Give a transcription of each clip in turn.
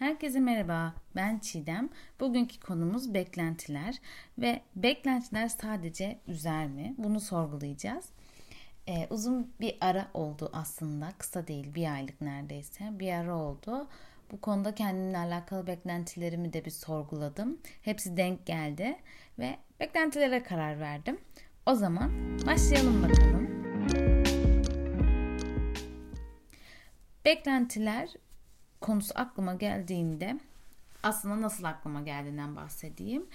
Herkese merhaba, ben Çiğdem. Bugünkü konumuz beklentiler ve beklentiler sadece üzer mi? Bunu sorgulayacağız. Ee, uzun bir ara oldu aslında, kısa değil, bir aylık neredeyse bir ara oldu. Bu konuda kendimle alakalı beklentilerimi de bir sorguladım. Hepsi denk geldi ve beklentilere karar verdim. O zaman başlayalım bakalım. Beklentiler konusu aklıma geldiğinde aslında nasıl aklıma geldiğinden bahsedeyim.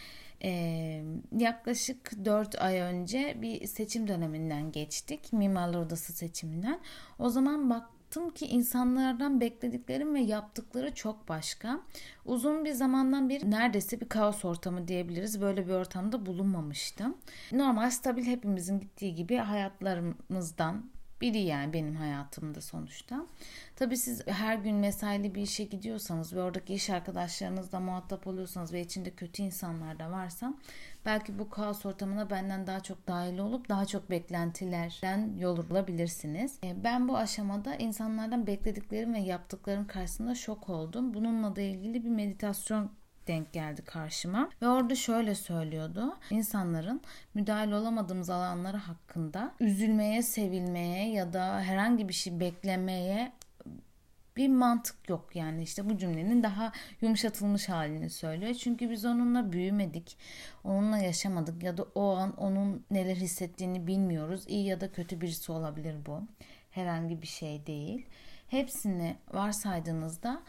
Ee, yaklaşık 4 ay önce bir seçim döneminden geçtik. Mimarlar Odası seçiminden. O zaman baktım ki insanlardan beklediklerim ve yaptıkları çok başka. Uzun bir zamandan beri neredeyse bir kaos ortamı diyebiliriz. Böyle bir ortamda bulunmamıştım. Normal stabil hepimizin gittiği gibi hayatlarımızdan biri yani benim hayatımda sonuçta. Tabii siz her gün mesaili bir işe gidiyorsanız ve oradaki iş arkadaşlarınızla muhatap oluyorsanız ve içinde kötü insanlar da varsa belki bu kaos ortamına benden daha çok dahil olup daha çok beklentilerden yol bulabilirsiniz. E, ben bu aşamada insanlardan beklediklerim ve yaptıklarım karşısında şok oldum. Bununla da ilgili bir meditasyon denk geldi karşıma. Ve orada şöyle söylüyordu. İnsanların müdahale olamadığımız alanları hakkında üzülmeye, sevilmeye ya da herhangi bir şey beklemeye bir mantık yok yani işte bu cümlenin daha yumuşatılmış halini söylüyor. Çünkü biz onunla büyümedik, onunla yaşamadık ya da o an onun neler hissettiğini bilmiyoruz. İyi ya da kötü birisi olabilir bu. Herhangi bir şey değil. Hepsini varsaydığınızda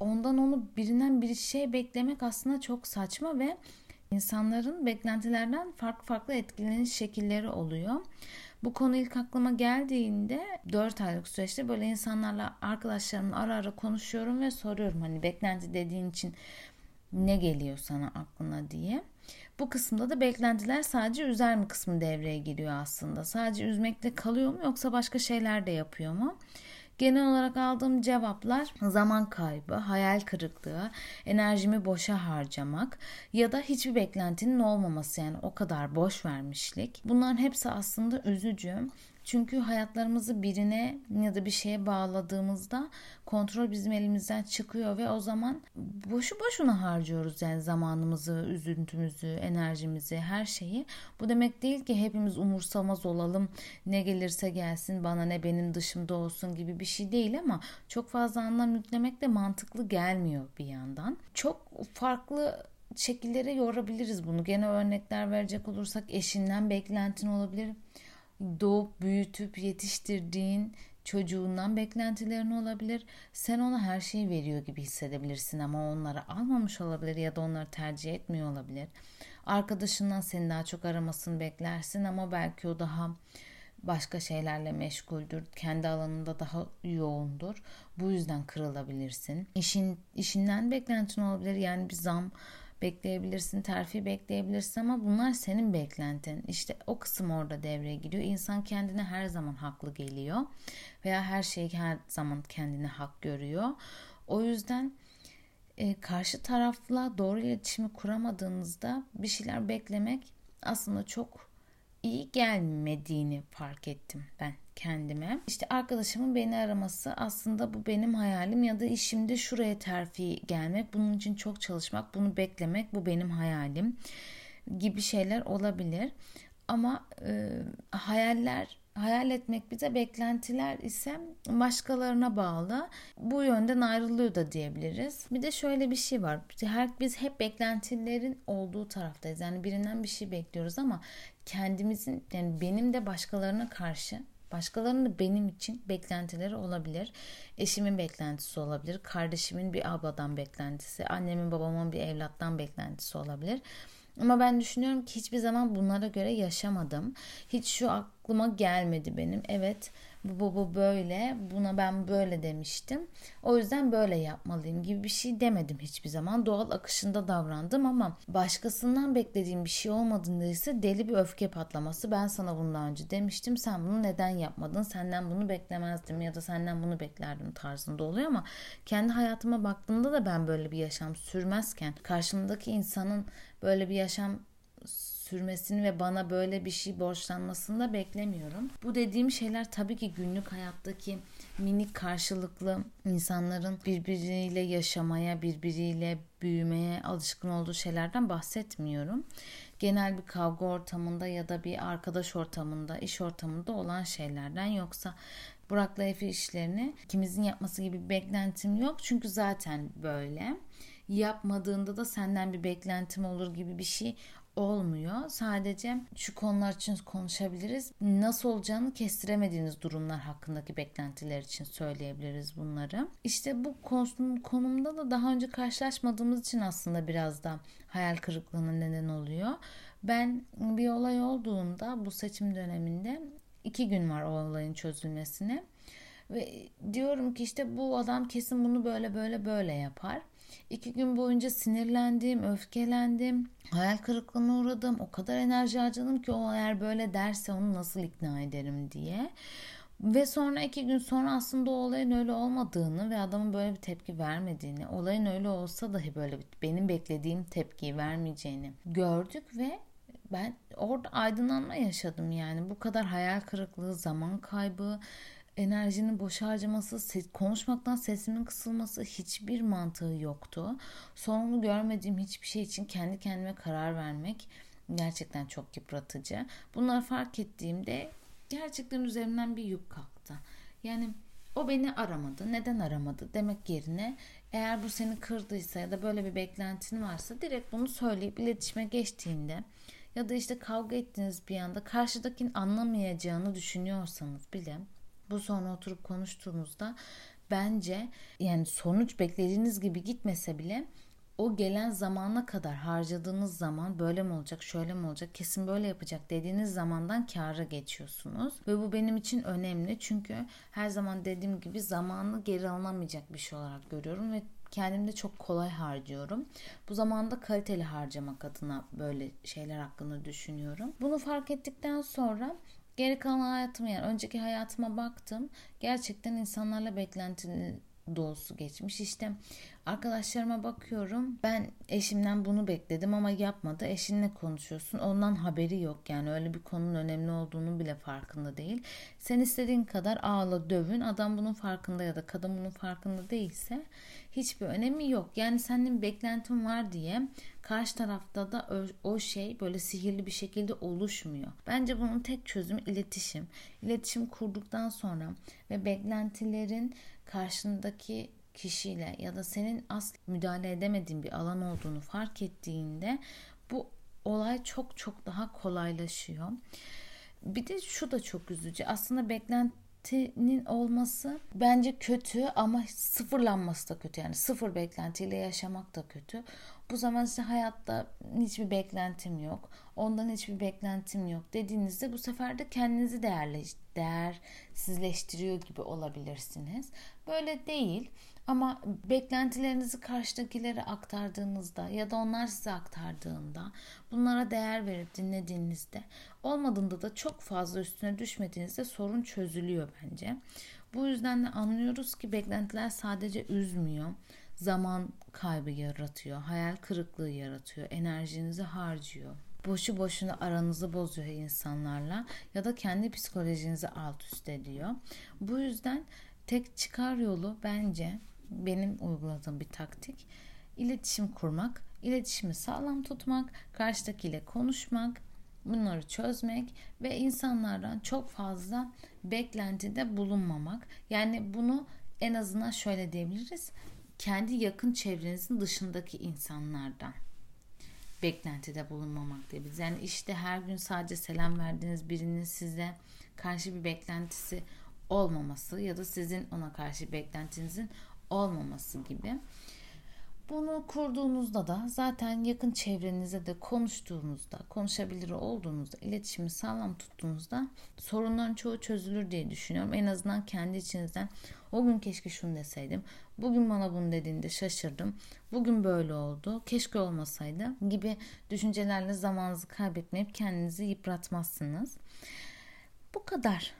ondan onu birinden bir şey beklemek aslında çok saçma ve insanların beklentilerden farklı farklı etkileniş şekilleri oluyor. Bu konu ilk aklıma geldiğinde 4 aylık süreçte böyle insanlarla arkadaşlarımla ara ara konuşuyorum ve soruyorum hani beklenti dediğin için ne geliyor sana aklına diye. Bu kısımda da beklentiler sadece üzer mi kısmı devreye giriyor aslında. Sadece üzmekle kalıyor mu yoksa başka şeyler de yapıyor mu? Genel olarak aldığım cevaplar zaman kaybı, hayal kırıklığı, enerjimi boşa harcamak ya da hiçbir beklentinin olmaması yani o kadar boş vermişlik. Bunların hepsi aslında üzücü. Çünkü hayatlarımızı birine ya da bir şeye bağladığımızda kontrol bizim elimizden çıkıyor ve o zaman boşu boşuna harcıyoruz yani zamanımızı, üzüntümüzü, enerjimizi, her şeyi. Bu demek değil ki hepimiz umursamaz olalım. Ne gelirse gelsin bana ne benim dışımda olsun gibi bir şey değil ama çok fazla anlam yüklemek de mantıklı gelmiyor bir yandan. Çok farklı şekillere yorabiliriz bunu. Gene örnekler verecek olursak eşinden beklentin olabilir doğup büyütüp yetiştirdiğin çocuğundan beklentilerin olabilir. Sen ona her şeyi veriyor gibi hissedebilirsin ama onları almamış olabilir ya da onları tercih etmiyor olabilir. Arkadaşından seni daha çok aramasını beklersin ama belki o daha başka şeylerle meşguldür. Kendi alanında daha yoğundur. Bu yüzden kırılabilirsin. İşin işinden beklentin olabilir. Yani bir zam bekleyebilirsin, terfi bekleyebilirsin ama bunlar senin beklentin. İşte o kısım orada devreye giriyor. İnsan kendine her zaman haklı geliyor veya her şeyi her zaman kendine hak görüyor. O yüzden e, karşı tarafla doğru iletişimi kuramadığınızda bir şeyler beklemek aslında çok iyi gelmediğini fark ettim ben kendime. İşte arkadaşımın beni araması aslında bu benim hayalim ya da işimde şuraya terfi gelmek, bunun için çok çalışmak, bunu beklemek bu benim hayalim gibi şeyler olabilir. Ama e, hayaller hayal etmek bize beklentiler ise başkalarına bağlı. Bu yönden ayrılıyor da diyebiliriz. Bir de şöyle bir şey var. Her, biz hep beklentilerin olduğu taraftayız. Yani birinden bir şey bekliyoruz ama kendimizin yani benim de başkalarına karşı Başkalarının benim için beklentileri olabilir. Eşimin beklentisi olabilir. Kardeşimin bir abladan beklentisi. Annemin babamın bir evlattan beklentisi olabilir. Ama ben düşünüyorum ki hiçbir zaman bunlara göre yaşamadım. Hiç şu aklıma gelmedi benim. Evet bu, bu, bu böyle buna ben böyle demiştim. O yüzden böyle yapmalıyım gibi bir şey demedim hiçbir zaman. Doğal akışında davrandım ama başkasından beklediğim bir şey olmadığında ise deli bir öfke patlaması. Ben sana bundan önce demiştim sen bunu neden yapmadın? Senden bunu beklemezdim ya da senden bunu beklerdim tarzında oluyor ama kendi hayatıma baktığımda da ben böyle bir yaşam sürmezken karşımdaki insanın böyle bir yaşam sürmesini ve bana böyle bir şey borçlanmasını da beklemiyorum. Bu dediğim şeyler tabii ki günlük hayattaki minik karşılıklı insanların birbiriyle yaşamaya, birbiriyle büyümeye alışkın olduğu şeylerden bahsetmiyorum. Genel bir kavga ortamında ya da bir arkadaş ortamında, iş ortamında olan şeylerden yoksa Burak'la Efe işlerini ikimizin yapması gibi bir beklentim yok. Çünkü zaten böyle. Yapmadığında da senden bir beklentim olur gibi bir şey olmuyor. Sadece şu konular için konuşabiliriz. Nasıl olacağını kestiremediğiniz durumlar hakkındaki beklentiler için söyleyebiliriz bunları. İşte bu konumda da daha önce karşılaşmadığımız için aslında biraz da hayal kırıklığına neden oluyor. Ben bir olay olduğunda bu seçim döneminde iki gün var o olayın çözülmesine. Ve diyorum ki işte bu adam kesin bunu böyle böyle böyle yapar. İki gün boyunca sinirlendim, öfkelendim, hayal kırıklığına uğradım. O kadar enerji harcadım ki o eğer böyle derse onu nasıl ikna ederim diye. Ve sonra iki gün sonra aslında o olayın öyle olmadığını ve adamın böyle bir tepki vermediğini, olayın öyle olsa dahi böyle benim beklediğim tepkiyi vermeyeceğini gördük ve ben orada aydınlanma yaşadım yani. Bu kadar hayal kırıklığı, zaman kaybı, enerjinin boş harcaması, konuşmaktan sesimin kısılması hiçbir mantığı yoktu. Sonunu görmediğim hiçbir şey için kendi kendime karar vermek gerçekten çok yıpratıcı. Bunları fark ettiğimde gerçekten üzerimden bir yük kalktı. Yani o beni aramadı. Neden aramadı demek yerine eğer bu seni kırdıysa ya da böyle bir beklentin varsa direkt bunu söyleyip iletişime geçtiğinde ya da işte kavga ettiğiniz bir anda karşıdakinin anlamayacağını düşünüyorsanız bile bu sonra oturup konuştuğumuzda bence yani sonuç beklediğiniz gibi gitmese bile o gelen zamana kadar harcadığınız zaman böyle mi olacak, şöyle mi olacak, kesin böyle yapacak dediğiniz zamandan kâra geçiyorsunuz. Ve bu benim için önemli çünkü her zaman dediğim gibi zamanı geri alınamayacak bir şey olarak görüyorum ve kendimde çok kolay harcıyorum. Bu zamanda kaliteli harcamak adına böyle şeyler hakkında düşünüyorum. Bunu fark ettikten sonra Geri kalan hayatım yani önceki hayatıma baktım. Gerçekten insanlarla beklentili dolusu geçmiş. İşte arkadaşlarıma bakıyorum. Ben eşimden bunu bekledim ama yapmadı. Eşinle konuşuyorsun. Ondan haberi yok. Yani öyle bir konunun önemli olduğunu bile farkında değil. Sen istediğin kadar ağla dövün. Adam bunun farkında ya da kadın bunun farkında değilse hiçbir önemi yok. Yani senin beklentin var diye karşı tarafta da o, şey böyle sihirli bir şekilde oluşmuyor. Bence bunun tek çözümü iletişim. İletişim kurduktan sonra ve beklentilerin karşındaki kişiyle ya da senin asla müdahale edemediğin bir alan olduğunu fark ettiğinde bu olay çok çok daha kolaylaşıyor. Bir de şu da çok üzücü. Aslında beklentinin olması bence kötü ama sıfırlanması da kötü. Yani sıfır beklentiyle yaşamak da kötü. Bu zaman işte hayatta hiçbir beklentim yok. Ondan hiçbir beklentim yok dediğinizde bu sefer de kendinizi değerli, değersizleştiriyor gibi olabilirsiniz. Böyle değil. Ama beklentilerinizi karşıdakilere aktardığınızda ya da onlar size aktardığında bunlara değer verip dinlediğinizde olmadığında da çok fazla üstüne düşmediğinizde sorun çözülüyor bence. Bu yüzden de anlıyoruz ki beklentiler sadece üzmüyor zaman kaybı yaratıyor, hayal kırıklığı yaratıyor, enerjinizi harcıyor. Boşu boşuna aranızı bozuyor insanlarla ya da kendi psikolojinizi alt üst ediyor. Bu yüzden tek çıkar yolu bence benim uyguladığım bir taktik iletişim kurmak, iletişimi sağlam tutmak, karşıdakiyle konuşmak, bunları çözmek ve insanlardan çok fazla beklentide bulunmamak. Yani bunu en azından şöyle diyebiliriz kendi yakın çevrenizin dışındaki insanlardan beklentide bulunmamak diyebiliriz. Yani işte her gün sadece selam verdiğiniz birinin size karşı bir beklentisi olmaması ya da sizin ona karşı beklentinizin olmaması gibi. Bunu kurduğunuzda da zaten yakın çevrenize de konuştuğunuzda, konuşabilir olduğunuzda, iletişimi sağlam tuttuğunuzda sorunların çoğu çözülür diye düşünüyorum. En azından kendi içinizden o gün keşke şunu deseydim. Bugün bana bunu dediğinde şaşırdım. Bugün böyle oldu. Keşke olmasaydı gibi düşüncelerle zamanınızı kaybetmeyip kendinizi yıpratmazsınız. Bu kadar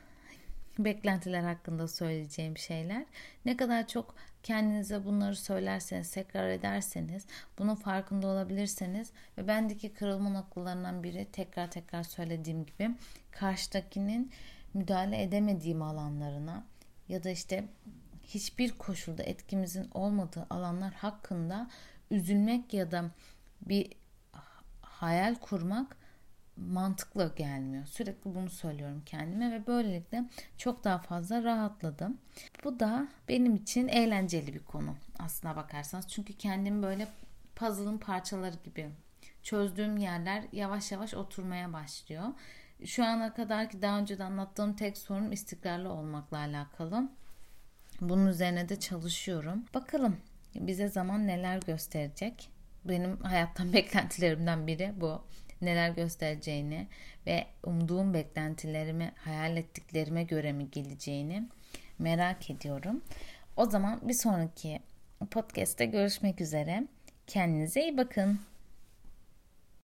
beklentiler hakkında söyleyeceğim şeyler. Ne kadar çok kendinize bunları söylerseniz, tekrar ederseniz, bunun farkında olabilirseniz ve bendeki kırılma noktalarından biri tekrar tekrar söylediğim gibi karşıdakinin müdahale edemediğim alanlarına ya da işte hiçbir koşulda etkimizin olmadığı alanlar hakkında üzülmek ya da bir hayal kurmak mantıklı gelmiyor. Sürekli bunu söylüyorum kendime ve böylelikle çok daha fazla rahatladım. Bu da benim için eğlenceli bir konu aslına bakarsanız. Çünkü kendimi böyle puzzle'ın parçaları gibi çözdüğüm yerler yavaş yavaş oturmaya başlıyor. Şu ana kadar ki daha önce de anlattığım tek sorun istikrarlı olmakla alakalı. Bunun üzerine de çalışıyorum. Bakalım bize zaman neler gösterecek. Benim hayattan beklentilerimden biri bu. Neler göstereceğini ve umduğum beklentilerimi, hayal ettiklerime göre mi geleceğini merak ediyorum. O zaman bir sonraki podcast'te görüşmek üzere. Kendinize iyi bakın.